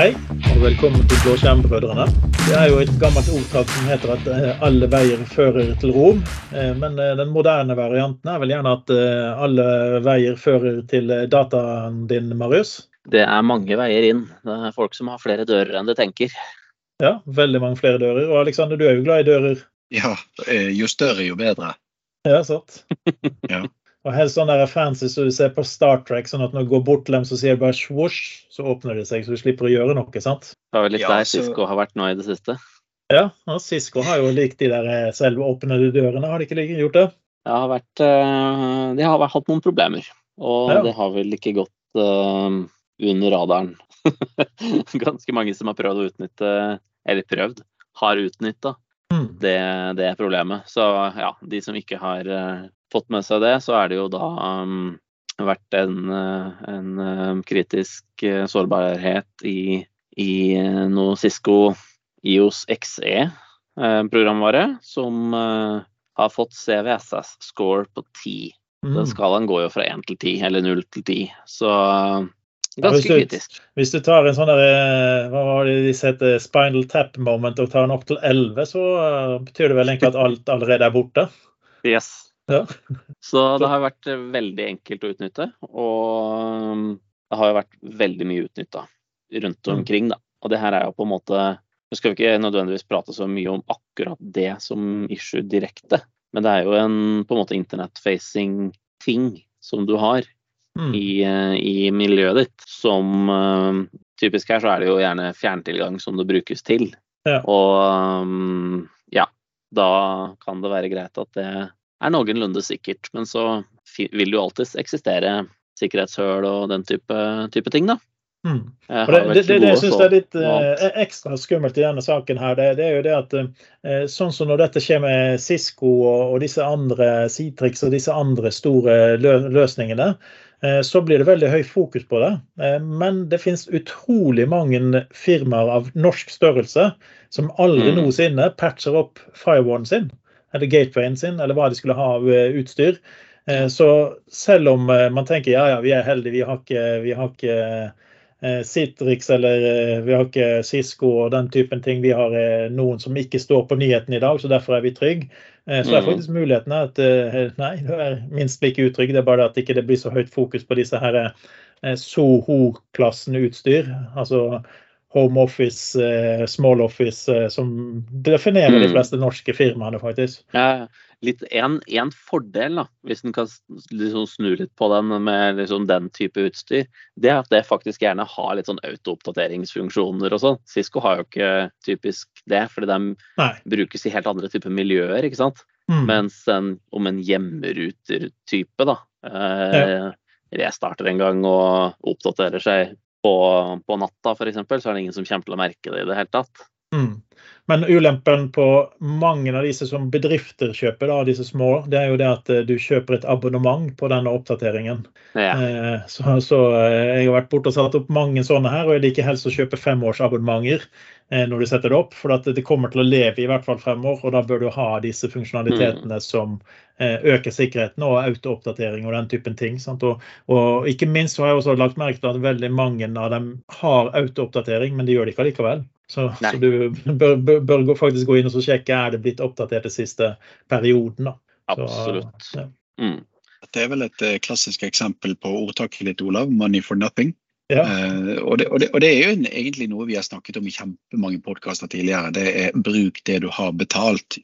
Hei, og velkommen til Blåskjermbrødrene. Det er jo et gammelt ordtak som heter at eh, alle veier fører til Rom. Eh, Men eh, den moderne varianten er vel gjerne at alle veier fører til dataen din, Marius. Det er mange veier inn. Det er folk som har flere dører enn de tenker. Ja, veldig mange flere dører. Og Alexander, du er jo glad i dører. Ja, jo større, jo bedre. Ja, sant? Ja. Og helst sånn der fancy som du ser på Star Trek, sånn at når du går bort til dem, så sier det bare swoosh, så åpner det seg, så du slipper å gjøre noe, sant? Det var vel litt Ja, der så- Cisco har vært nå i det siste. Ja, og Cisco har jo likt de der selve åpnede dørene, har de ikke like gjort det? Det har vært, eh, de har vært- hatt noen problemer, og Ja. det har vel ikke gått uh, under radaren. Ganske mange som har prøvd å utnytte, eller prøvd, har utnytta mm. det, det problemet. Så ja, de som ikke har eh, fått med seg det, så er det jo da um, vært en, eh, en eh, kritisk eh, sårbarhet i, i eh, noe Cisco IOS XE-programvare, som har fått CVSS-score på 10. Den Mm. skalaen går jo fra 1 til 10, eller 0 til 10, så ganske Ja, hvis du- kritisk. Hvis du tar en sånn der, hva var det de heter, spinal tap moment og tar den opp til 11, så betyr det vel egentlig at alt allerede er borte. Yes. Ja. Så det har vært eh, veldig enkelt å utnytte, og um, det har jo vært veldig mye utnytta rundt Mm. omkring, da. Og det her er jo på en måte Nå skal vi ikke nødvendigvis prate så mye om akkurat det som issue direkte, men det er jo en på en måte internet-facing ting som du har Mm. i, eh, i miljøet ditt. Som eh, typisk her så er det jo gjerne fjerntilgang som det brukes til. Ja. Og um, ja, da kan det være greit at det er noenlunde sikkert. Men så vil det jo alltids eksistere sikkerhetshull og den type, type ting, da. Mm. Jeg det, det, det, det jeg så syns er litt eh, ekstra skummelt i denne saken, her, det, det er jo det at eh, sånn som når dette skjer med Cisco og, og disse andre Citrix og disse andre store lø løsningene, eh, så blir det veldig høy fokus på det. Eh, men det finnes utrolig mange firmaer av norsk størrelse som aldri Mm. noensinne patcher opp firewallen sin, eller gatewayen sin, eller hva de skulle ha av eh, utstyr. Eh, Så selv om eh, man tenker ja, ja, vi er heldige, vi har ikke, vi har ikke Citrix eller vi har ikke Cisco og den typen ting. Vi har noen som ikke står på nyheten i dag, så derfor er vi trygge. Så er Mm. faktisk muligheten at nei, du er minst like utrygg. Det er bare at det ikke blir så høyt fokus på disse her SOHO-klassen utstyr. Altså Home Office, eh, Small Office, eh, som definerer de Mm. fleste norske firmaene, faktisk. Ja, litt en, en fordel, da, hvis en kan liksom snu litt på den med liksom den type utstyr, det er at det faktisk gjerne har litt sånn autooppdateringsfunksjoner og sånn. Cisco har jo ikke typisk det, fordi de Nei. brukes i helt andre typer miljøer, ikke sant. Mm. Mens en, om en hjemmeruter-type da, eh, restarter en gang og oppdaterer seg på, på natta f.eks., så er det ingen som kommer til å merke det i det hele tatt. Mm. Men ulempen på mange av disse som bedrifter kjøper, da, disse små, det er jo det at eh, du kjøper et abonnement på denne oppdateringen. Ja. Eh, Så, så eh, jeg har vært borte og satt opp mange sånne her, og jeg liker helst å kjøpe femårsabonnementer når du setter det opp, for at det kommer til å leve i hvert fall fremover, og da bør du ha disse funksjonalitetene som eh, øker sikkerheten og autooppdatering og den typen ting. Sant? Og, og ikke minst har jeg også lagt merke til at veldig mange av dem har autooppdatering, men de gjør det ikke allikevel. Så, så du bør, bør, bør faktisk gå inn og så sjekke er det blitt oppdatert den siste perioden. Da. Så, Absolutt. ja. Mm. Det er vel et eh, klassisk eksempel på ordtaket ditt, Olav. 'Money for nothing'. Ja. Eh, og, det, og, det, og det er jo en, egentlig noe vi har snakket om i kjempemange podkaster tidligere. Det er bruk det du har betalt.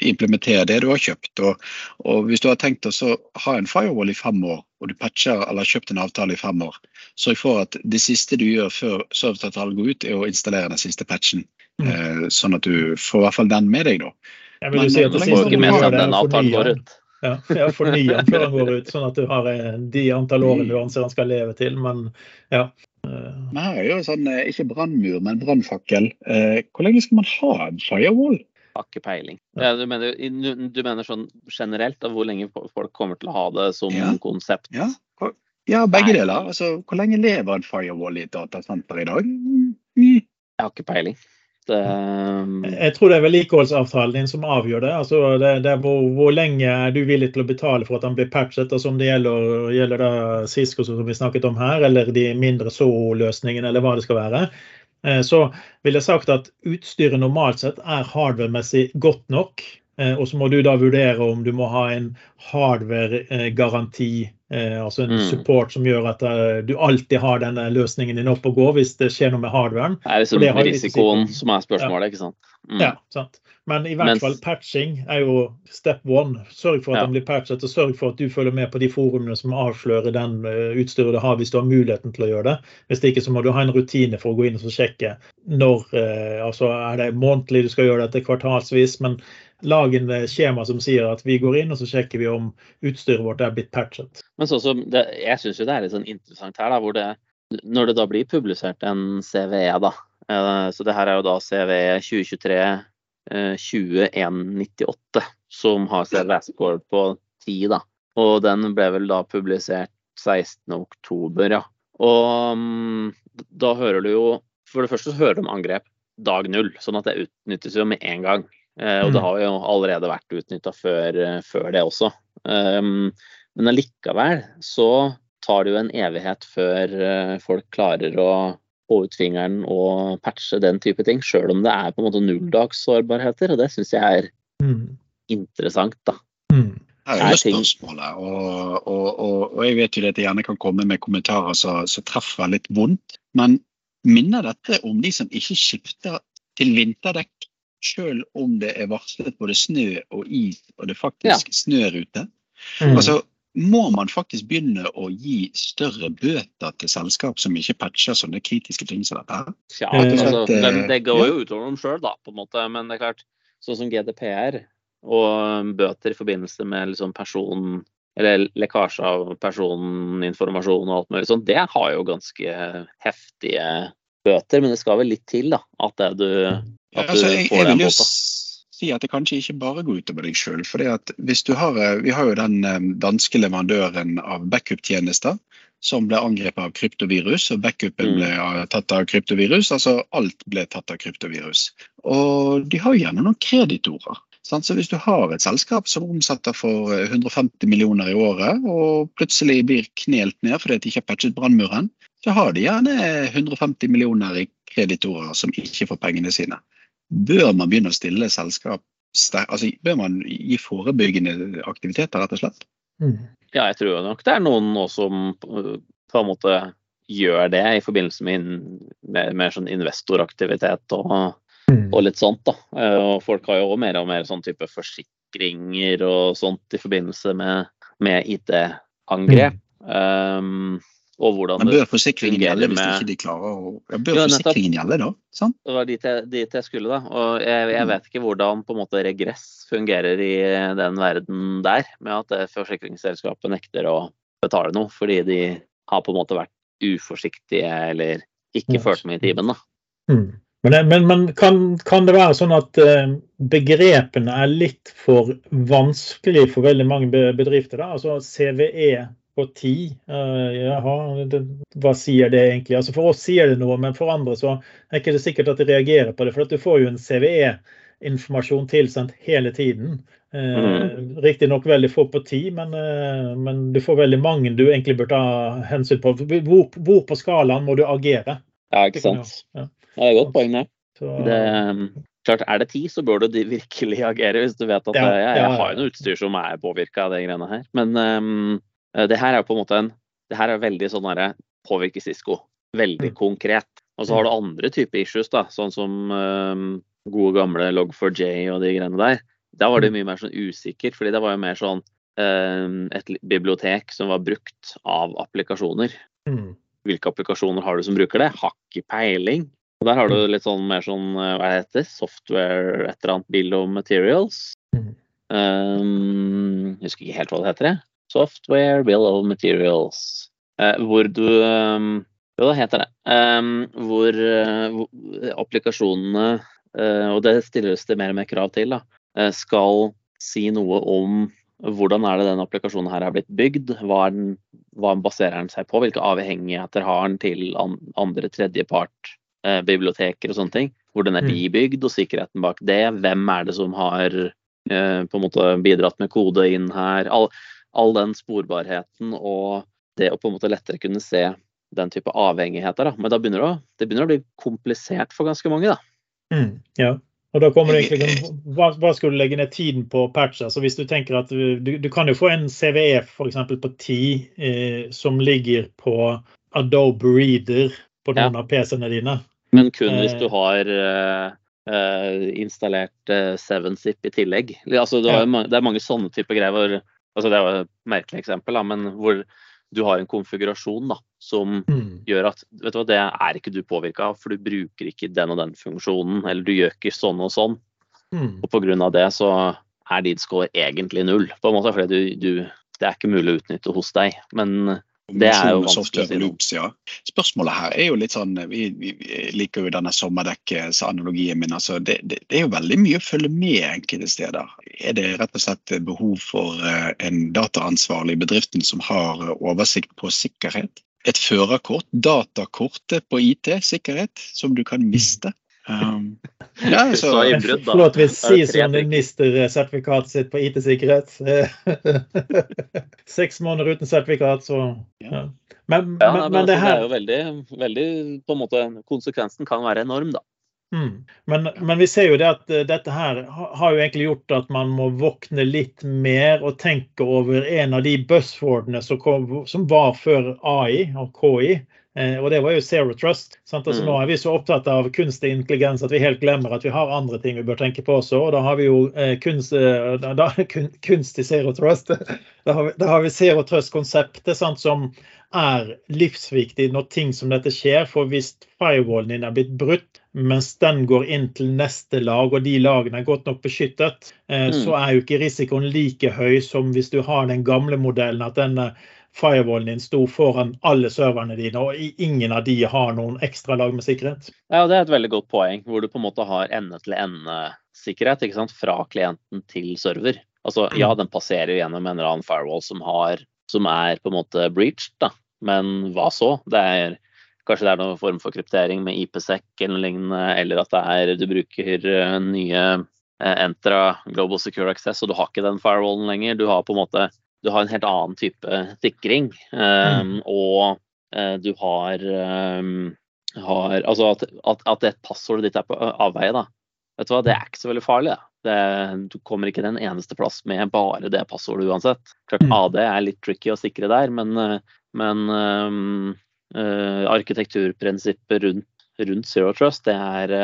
Implementer det du har kjøpt. Og, og hvis du har tenkt å ha en firewall i fem år, og du patcher eller har kjøpt en avtale i fem år, sørg for at det siste du gjør før serviceavtalen går ut, er å installere den siste patchen. Mm. Eh, sånn at du får i hvert fall den med deg, da. Jeg vil Men- si at det siste Får ikke med den avtalen går ut. Ja, ja fornye den før den går ut, sånn at du har eh, de antall årene du anser den skal leve til. Men ja. Eh, Men her er jo sånn, eh, ikke brannmur, men brannfakkel. Eh, hvor lenge skal man ha en firewall? Har ikke peiling. Ja, du, mener, du mener sånn generelt, hvor lenge folk kommer til å ha det som Ja. konsept? Ja, ja begge Nei. deler. Altså, hvor lenge lever en firewall i et datasenter i dag? Mm, Jeg har ikke peiling. Det, um, Jeg tror det er vedlikeholdsavtalen din som avgjør det. altså Det, det er hvor, hvor lenge er du villig til å betale for at den blir patchet. altså Om det gjelder, gjelder det Cisco som vi snakket om her, eller de mindre SO-løsningene, eller hva det skal være. Eh, så vil jeg sagt at utstyret normalt sett er hardware-messig godt nok. Eh, og så må du da vurdere om du må ha en hardware-garanti, altså en Mm. support som gjør at du alltid har denne løsningen din opp og gå hvis det skjer noe med hardwaren. Det er liksom det risikoen som er spørsmålet, ikke sant. Mm. Ja, sant. Men i hvert Mens- fall patching er jo step one. Sørg for at Ja. den blir patchet, og sørg for at du følger med på de forumene som avslører den eh, utstyret du har, hvis du har muligheten til å gjøre det. Hvis det ikke så må du ha en rutine for å gå inn og sjekke når eh, Altså er det månedlig du skal gjøre dette, kvartalsvis. Men lag en eh, skjema som sier at vi går inn og så sjekker vi om utstyret vårt er blitt patchet. Men sånn som det, jeg syns jo det er litt sånn interessant her, da, hvor det Når det da blir publisert en CVE, da. Så det her er jo da CVE 2023 eh, 2198, som har CLS-score på 10, da. Og den ble vel da publisert 16.10, ja. Og mm, da hører du jo For det første så hører du om angrep dag null, sånn at det utnyttes jo med en gang. Eh, og det Mm. har jo allerede vært utnytta før, eh, før det også. Men allikevel så tar det jo en evighet før eh, folk klarer å få ut fingeren og patche den type ting, sjøl om det er på en måte nulldagssårbarheter. Og det syns jeg er Mm. interessant, da. Mm. Det er jo spørsmålet, og, og, og, og jeg vet jo at jeg gjerne kan komme med kommentarer som treffer litt vondt. Men minner dette om de som ikke skifter til vinterdekk, selv om det er varslet både snø og is og det faktisk snør ute? Mm. Altså, må man faktisk begynne å gi større bøter til selskap som ikke patcher sånne kritiske ting som dette? Ja, Eh, altså, at, eh, det, går jo utover dem sjøl, da, på en måte. Men det er klart, sånn som GDPR og bøter i forbindelse med liksom person eller lekkasje av personinformasjon og alt mulig sånt, det har jo ganske heftige bøter. Men det skal vel litt til, da. At det du, at du Altså, jeg, får jeg den vil bota. Si at det kanskje ikke bare går utover deg sjøl. Eh, vi har jo den eh, danske leverandøren av backup-tjenester som ble angrepet av kryptovirus, og backupen Mm. ble eh, tatt av kryptovirus. Altså alt ble tatt av kryptovirus. Og de har jo gjerne noen kreditorer. Så hvis du har et selskap som omsetter for eh, 150 millioner i året, og plutselig blir knelt ned fordi de ikke har patchet brannmuren, så har de gjerne 150 millioner i kreditorer som ikke får pengene sine. Bør man begynne å stille selskap altså Bør man gi forebyggende aktiviteter, rett og slett? Mm. Ja, jeg tror nok det er noen nå som på på en måte gjør det i forbindelse med, mer, mer sånn investoraktivitet og, Mm. og litt sånt. da. Eh, Og folk har jo også mer og mer sånn type forsikringer og sånt i forbindelse med, med IT-angrep. Um, og hvordan Men bør forsikringen gjelde hvis med- ikke de klarer å ja, Bør Ja, forsikringen gjelde da? Sant? det var dit jeg, dit jeg skulle, da. Og jeg, jeg Mm. vet ikke hvordan på en måte regress fungerer i den verden der, med at forsikringsselskapet nekter å betale noe fordi de har på en måte vært uforsiktige eller ikke yes. ført med i timen. da. Mm. Men, men, men kan, kan det være sånn at eh, begrepene er litt for vanskelig for veldig mange bedrifter? da? Altså CVE på ti. Uh, jaha, det, hva sier det egentlig? Altså For oss sier det noe, men for andre så er ikke det sikkert at de reagerer på det. For at du får jo en CVE-informasjon tilsendt hele tiden. Eh, Riktignok veldig få på ti, men, uh, men du får veldig mange du egentlig bør ta hensyn på. Hvor, hvor på skalaen må du agere? Ja, ikke sant. Ja. Ja, det er et godt poeng, det. Det klart, Er det ti, så bør du virkelig agere, hvis du vet at Ja, eh, jeg, ja, jeg har noe utstyr som er påvirka av de greiene her. Men um, det her er på en måte en Det her er veldig sånn derre påvirker Cisco. Veldig Mm. konkret. Og så har du andre typer issues, da, sånn som um, gode gamle Log4j og de greiene der. Da var det Mm. mye mer sånn usikkert, fordi det var jo mer sånn um, et bibliotek som var brukt av applikasjoner mm. hvilke applikasjoner har du som bruker det? Har ikke peiling. Og der har du litt sånn mer sånn, hva heter det software, et eller annet bill of materials. Um, jeg husker ikke helt hva det heter. jeg. Software bill of materials. Eh, hvor du um, Jo, det heter det. Um, hvor, eh, applikasjonene, eh, og det stilles det mer og mer krav til, da, skal si noe om hvordan er det den applikasjonen her er blitt bygd, hva, er den, hva baserer den seg på, hvilke avhengigheter har den til andre tredjepart, eh, biblioteker og sånne ting. Hvordan er de bygd, og sikkerheten bak det. Hvem er det som har eh, på en måte bidratt med kode inn her. All, all den sporbarheten og det å på en måte lettere kunne se den type avhengigheter. Da. Men da begynner det, å, det begynner å bli komplisert for ganske mange. da. Mm, ja. Og da kommer det egentlig, hva, hva skal du legge ned tiden på patcher? Så hvis du tenker at du, du, kan jo få en CVE f.eks. på 10 eh, som ligger på Adobe Reader på noen ja. av PC-ene dine. Men kun hvis du eh. har eh, installert uh, 7-zip i tillegg. Altså, det, er, det, er mange sånne typer greier. Hvor, altså, det er et merkelig eksempel, da, men hvor du har en konfigurasjon da, som mm. gjør at vet du hva, det er ikke du påvirka av, for du bruker ikke den og den funksjonen, eller du gjør ikke sånn og sånn. Mm. Og pga. det så er din score egentlig null, på en måte, fordi du, du, det er ikke mulig å utnytte hos deg. Men det er jo vanskelig å si loops, ja. Spørsmålet her er jo litt sånn Vi, vi liker jo denne sommerdekksanalogien min. altså det, det, det, er jo veldig mye å følge med enkelte steder. Er det rett og slett behov for eh, en dataansvarlig i bedriften som har oversikt på sikkerhet? Et førerkort, datakortet på IT-sikkerhet, som du kan miste? Um, ja, så, Flott hvis Sison mister sertifikatet sitt på IT-sikkerhet. Seks måneder uten sertifikat, så ja. Men, ja, men, men det, her... det er jo veldig, veldig på en måte, Konsekvensen kan være enorm, da. Mm. Men, men, vi ser jo det at uh, dette her har jo egentlig gjort at man må våkne litt mer og tenke over en av de buzzwordene som, kom, som var før AI og KI. Eh, og det var jo zero trust. Altså, mm. Nå er vi så opptatt av kunstig intelligens at vi helt glemmer at vi har andre ting vi bør tenke på også. Og da har vi jo eh, kunst, eh, da, kun, kunstig zero trust. Da har vi, da har vi zero trust-konseptet som er livsviktig når ting som dette skjer. For hvis firewallen din er blitt brutt, mens den går inn til neste lag, og de lagene er godt nok beskyttet, eh, mm. så er jo ikke risikoen like høy som hvis du har den gamle modellen. at den firewallen din sto foran alle serverne dine, og ingen av de har noen ekstra lag med sikkerhet. Ja, Det er et veldig godt poeng, hvor du på en måte har ende-til-ende-sikkerhet ikke sant? fra klienten til server. Altså, Ja, mm. den passerer gjennom en eller annen firewall som, har, som er på en måte breached, da. men hva så? Det er Kanskje det er noen form for kryptering med IPSec eller lignende, eller at det er, du bruker eh, nye eh, Entra Global Secure Access, og du har ikke den firewallen lenger. Du har på en måte du har en helt annen type sikring. Um, mm. Og uh, du har, um, har Altså at, at, at, det passordet ditt er på avveie, da. Vet du hva, det er ikke så veldig farlig. Det, du kommer ikke den eneste plass med bare det passordet uansett. Klart mm. AD er litt tricky å sikre der, men, men um, uh, arkitekturprinsippet rundt, rundt, Zero Trust, det er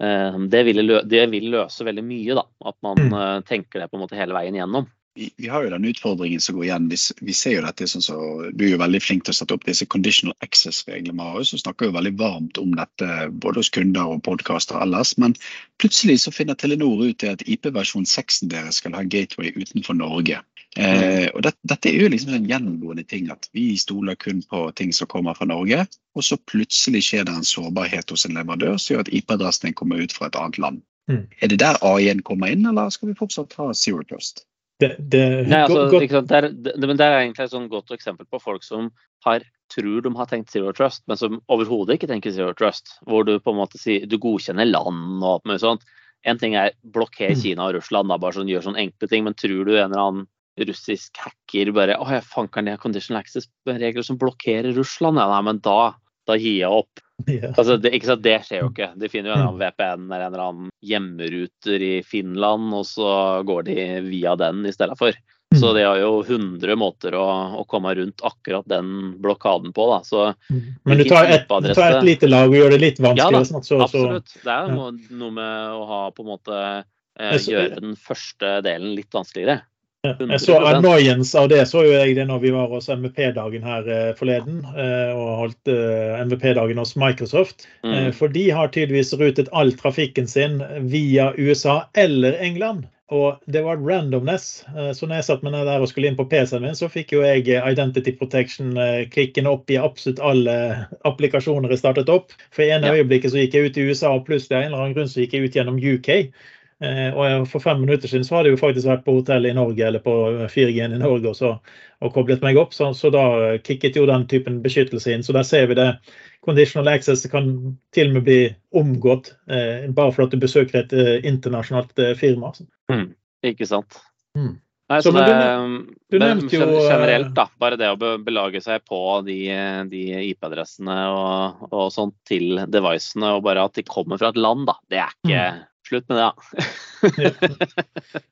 det vil, lø det vil, løse veldig mye, da. At man mm. tenker det på en måte hele veien gjennom vi, vi, har jo den utfordringen som går igjen. Vi, vi ser jo dette sånn så, Du er jo veldig flink til å sette opp disse conditional access-reglene, Marius, og snakker jo veldig varmt om dette både hos kunder og podkaster ellers. Men plutselig så finner Telenor ut til at IP-versjon 6 deres skal ha gateway utenfor Norge. Eh, og det, Dette er jo liksom en gjennomgående ting at vi stoler kun på ting som kommer fra Norge. Og så plutselig skjer det en sårbarhet hos en leverandør som gjør at IP-adressen kommer ut fra et annet land. Mm. Er det der A1 kommer inn, eller skal vi fortsatt ha Zero Trust? Det, det, Nei, altså, godt, det, det, men det er egentlig et sånn godt eksempel på folk som har, tror de har tenkt zero trust, men som overhodet ikke tenker zero trust. Hvor du på en måte sier, du godkjenner land og alt mulig sånt. En ting er blokker mm. Kina og Russland, da, bare sånn, gjør sånne enkle ting, men tror du en eller annen russisk hacker bare Å, jeg fanker ned conditional access-regler som blokkerer Russland? Ja, nei, men da, da gir jeg opp. Yeah. Altså, det, ikke sant, det skjer jo ikke. De finner jo en annen VPN eller en eller annen hjemmeruter i Finland, og så går de via den i stedet for. Så mm. de har jo 100 måter å, å, komme rundt akkurat den blokaden på. Da. Så mm. Men du tar et, du tar et, lite lag og gjør det litt vanskeligere? Ja, sånn, så, absolutt. Det er jo ja. noe med å ha på en måte eh, gjøre den første delen litt vanskeligere. Jeg så annoyance av det så jo jeg det når vi var hos MVP-dagen her eh, forleden. Eh, og holdt eh, MVP-dagen hos Microsoft. Mm. For de har tydeligvis rutet all trafikken sin via USA eller England. Og det var randomness. Så når jeg satt meg den der og skulle inn på PC-en min, så fikk jo jeg Identity Protection-klikken opp i absolutt alle applikasjoner jeg startet opp. For i ene ja. øyeblikket så gikk jeg ut i USA, og plutselig av en eller annen grunn så gikk jeg ut gjennom UK. Eh, og for fem minutter siden så hadde jeg jo faktisk vært på hotell i Norge eller på 4G-en i Norge og, så, og koblet meg opp. Så, så, da kicket jo den typen beskyttelse inn. Så der ser vi det. Conditional access kan til og med bli omgått eh, bare for at du besøker et eh, internasjonalt eh, firma. Mm, ikke sant. Mm. Nei, Så, så det, du- du nevnte jo, generelt, eh, da. Bare det å belage seg på de, de IP-adressene og, og sånt til devicene, og bare at de kommer fra et land, da. Det er ikke Mm. Slutt med det.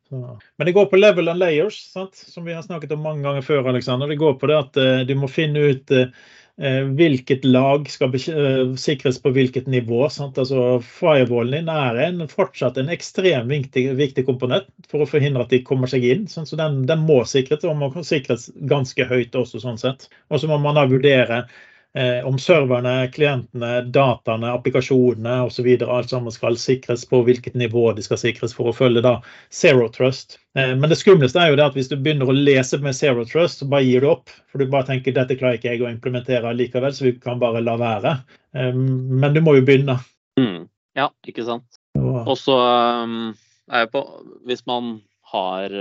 Så. Men det går på level and layers, sant? som vi har snakket om mange ganger før. Alexander. Det går på det at uh, du må finne ut eh, hvilket lag skal eh, sikres på hvilket nivå. Sant? Altså, Firewallen din er en, fortsatt en ekstremt viktig, viktig komponent for å forhindre at de kommer seg inn. Sant? Så den, den må sikres, og må sikres ganske høyt også. sånn sett. Og så må man da vurdere eh, om serverne, klientene, dataene, applikasjonene osv. alt sammen skal sikres på hvilket nivå de skal sikres for å følge da zero trust. Eh, men det skumleste er jo det at hvis du begynner å lese med zero trust, så bare gir du opp. For du bare tenker dette klarer ikke jeg å implementere likevel, så vi kan bare la være. Eh, men du må jo begynne. Mm. Ja, ikke sant. Og, så um, er jeg på Hvis man har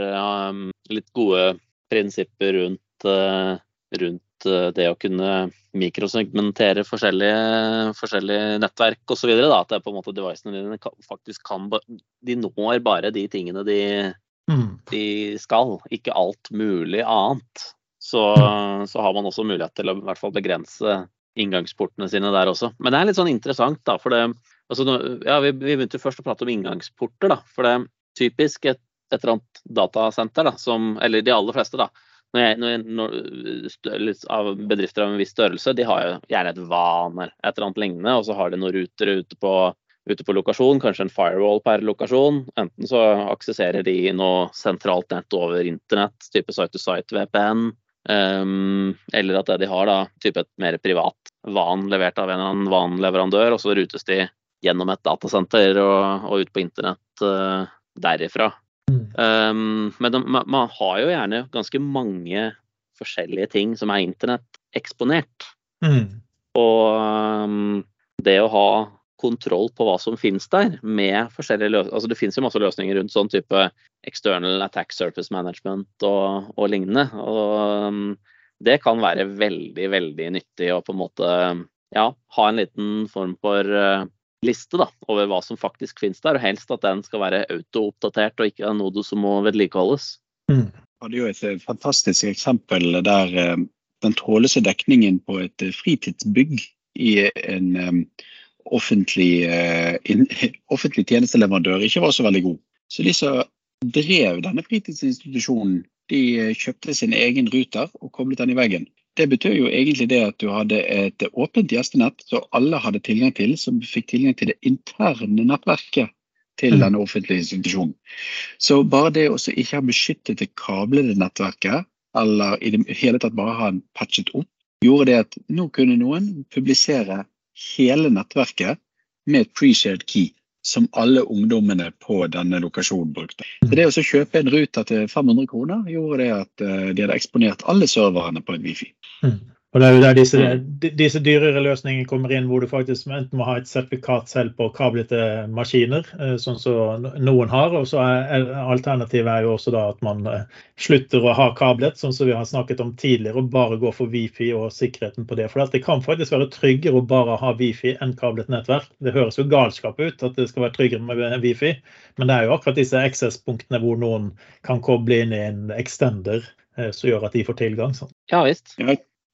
um, litt gode prinsipper rundt, uh, rundt uh, det å kunne mikrosegmentere forskjellige, forskjellige nettverk osv. At det er på en måte devicene dine faktisk kan De når bare de tingene de, mm, de skal, ikke alt mulig annet. Så, så har man også mulighet til å i hvert fall begrense inngangsportene sine der også. Men det er litt sånn interessant, da. For det altså, ja, vi, vi begynte først å prate om inngangsporter, da. For det er typisk et, et eller annet datasenter, da, som Eller de aller fleste, da. Når jeg, når jeg, når, litt av bedrifter av en viss størrelse, de har jo gjerne et VAN eller et eller annet lignende, og så har de noen ruter ute på, ute på lokasjon, kanskje en firewall per lokasjon. Enten så aksesserer de noe sentralt nett over internett, type site-to-site VPN, Um, eller at det de har, da, type et mer privat van levert av en eller annen vanleverandør, og så rutes de gjennom et datasenter og, og ut på internett uh, derifra. Mm, Um, men de, man, har jo gjerne ganske mange forskjellige ting som er internett-eksponert. mm, Og um, det å ha kontroll på hva som finnes der, med forskjellige løsninger altså Det finnes jo masse løsninger rundt sånn type external attack surface management og, og lignende. Og um, det kan være veldig, veldig nyttig å på en måte ja, ha en liten form for uh, liste da, over hva som faktisk finnes der, og helst at den skal være auto-oppdatert og ikke noe som må vedlikeholdes. mm. hadde jo et eh, fantastisk eksempel der eh, den trådløse dekningen på et eh, fritidsbygg i en offentlig, eh, in, offentlig tjenesteleverandør ikke var så veldig god. Så de som drev denne fritidsinstitusjonen, de kjøpte sin egen ruter og koblet den i veggen. Det betyr jo egentlig det at du hadde et åpent gjestenett, som alle hadde tilgang til, som fikk tilgang til det interne nettverket til den denne offentlige institusjonen. Så bare det å ikke ha beskyttet det kablede nettverket, eller i det hele tatt bare ha den patchet opp, gjorde det at nå kunne noen publisere hele nettverket med et pre-shared key, som alle ungdommene på denne lokasjonen brukte. Så det å kjøpe en ruter til 500 kroner, gjorde det at eh, de hadde eksponert alle serverne på en wifi. Mm. Og det er jo der disse, disse dyrere løsningene kommer inn, hvor du faktisk enten må ha et sertifikat selv på kablete maskiner, eh, sånn som noen har. Og så er er- alternativet er jo også da at man eh, slutter å ha kablet, sånn som vi har snakket om tidligere, og bare går for wifi og sikkerheten på det. For det kan faktisk være tryggere å bare ha wifi enn kablet nettverk. Det høres jo galskap ut at det skal være tryggere med wifi, men det er jo akkurat disse access-punktene hvor noen kan koble inn i en extender eh, som gjør at de får tilgang. Sånn. Ja visst.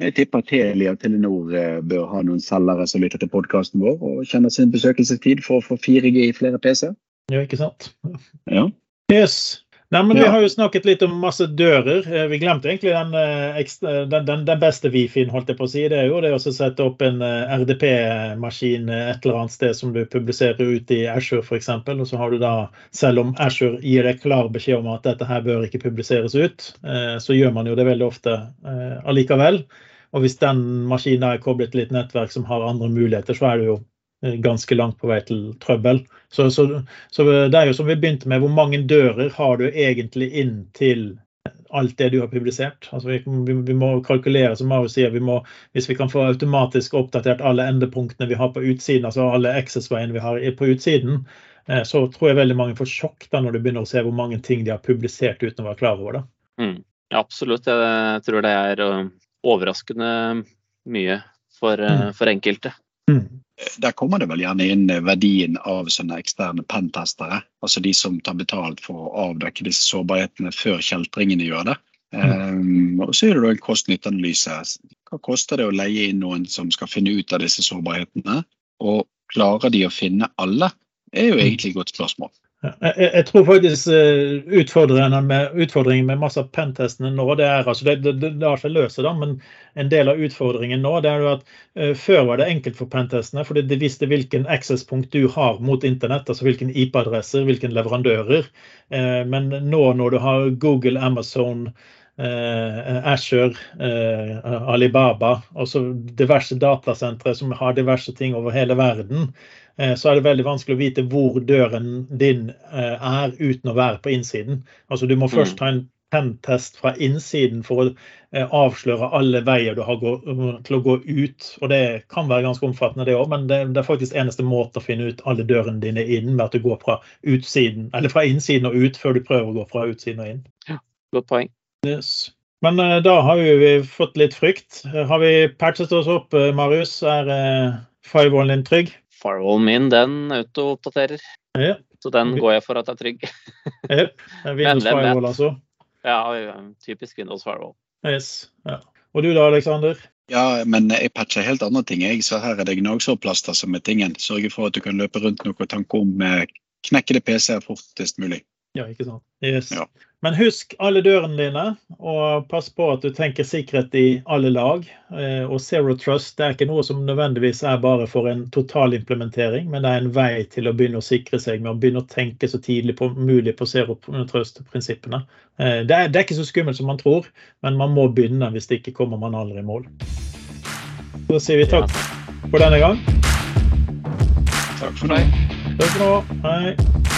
Jeg tipper Telia og Telenor eh, bør ha noen selgere som lytter til podkasten vår og kjenner sin besøkelsestid for å få 4G i flere PC. Ja, ikke sant? Ja. Yes. Nei, men Vi har jo snakket litt om masse dører. Eh, Vi glemte egentlig den, eh, den, den, den beste Wifi-en, holdt jeg på å si. Det er jo det å sette opp en RDP-maskin et eller annet sted som du publiserer ut i Azure f.eks. Og så har du da, selv om Azure gir deg klar beskjed om at dette her bør ikke publiseres ut, så gjør man jo det veldig ofte allikevel. Og hvis den maskinen er koblet til et nettverk som har andre muligheter, så er det jo eh, ganske langt på vei til trøbbel. Så, så, så det er jo som vi begynte med, hvor mange dører har du egentlig inn til alt det du har publisert? Altså vi, vi, vi må kalkulere, som Mario sier, vi må, hvis vi kan få automatisk oppdatert alle endepunktene vi har på utsiden, altså alle access-veiene vi har på utsiden, eh, så tror jeg veldig mange får sjokk da når du begynner å se hvor mange ting de har publisert uten å være klar over det. Mm. Absolutt. Jeg tror det er uh, overraskende mye for, uh, Mm. for enkelte. Mm. der kommer det vel gjerne inn verdien av sånne eksterne pentestere. Altså de som tar betalt for å avdekke disse sårbarhetene før kjeltringene gjør det. Um, og så er det da en kost-nytte-analyse. Hva koster det å leie inn noen som skal finne ut av disse sårbarhetene? Og klarer de å finne alle? Det er jo egentlig et godt spørsmål. Jeg, jeg, tror faktisk utfordringen med, utfordringen med masse av pentestene nå, det er altså, det, det, det lar seg løse, da, men en del av utfordringen nå det er jo at uh, før var det enkelt for pentestene, fordi de visste hvilken accesspunkt du har mot internett, altså hvilken IP-adresser, hvilken leverandører. Uh, men nå når du har Google, Amazon, Uh, Asher, Alibaba, altså diverse datasentre som har diverse ting over hele verden, så er det veldig vanskelig å vite hvor døren din er uten å være på innsiden. Altså Du må mm. først ta en pentest fra innsiden for å avsløre alle veier du har til å gå ut. Og det kan være ganske omfattende, det òg, men det, er faktisk eneste måte å finne ut alle dørene dine inn ved at du går fra utsiden, eller fra innsiden og ut før du prøver å gå fra utsiden og inn. Ja, godt poeng. Yes. Men da har vi fått litt frykt. Har vi patchet oss opp, Marius? Er firewallen din trygg? Firewallen min, den autooppdaterer. Ja. Så den går jeg for at er trygg. ja. Windows firewall, altså? Ja, typisk Windows firewall. Yes. Ja. Og du da, Aleksander? Ja, men jeg patcher helt andre ting, jeg. Så her er det gnagsårplaster som er tingen. Sørge for at du kan løpe rundt noe og tanke om knekkede PC-er fortest mulig. Ja, ikke sant. Yes. Ja. Men husk alle dørene dine, og pass på at du tenker sikkerhet i alle lag. Eh, og Zero Trust det er ikke noe som nødvendigvis er bare for en totalimplementering, men det er en vei til å begynne å sikre seg med å begynne å tenke så tidlig på mulig på Zero Trust-prinsippene. Eh, det, det, er ikke så skummelt som man tror, men man må begynne. Hvis det ikke kommer man aldri i mål. Så sier vi takk for denne gang. Takk for deg. Takk for nå. Hei.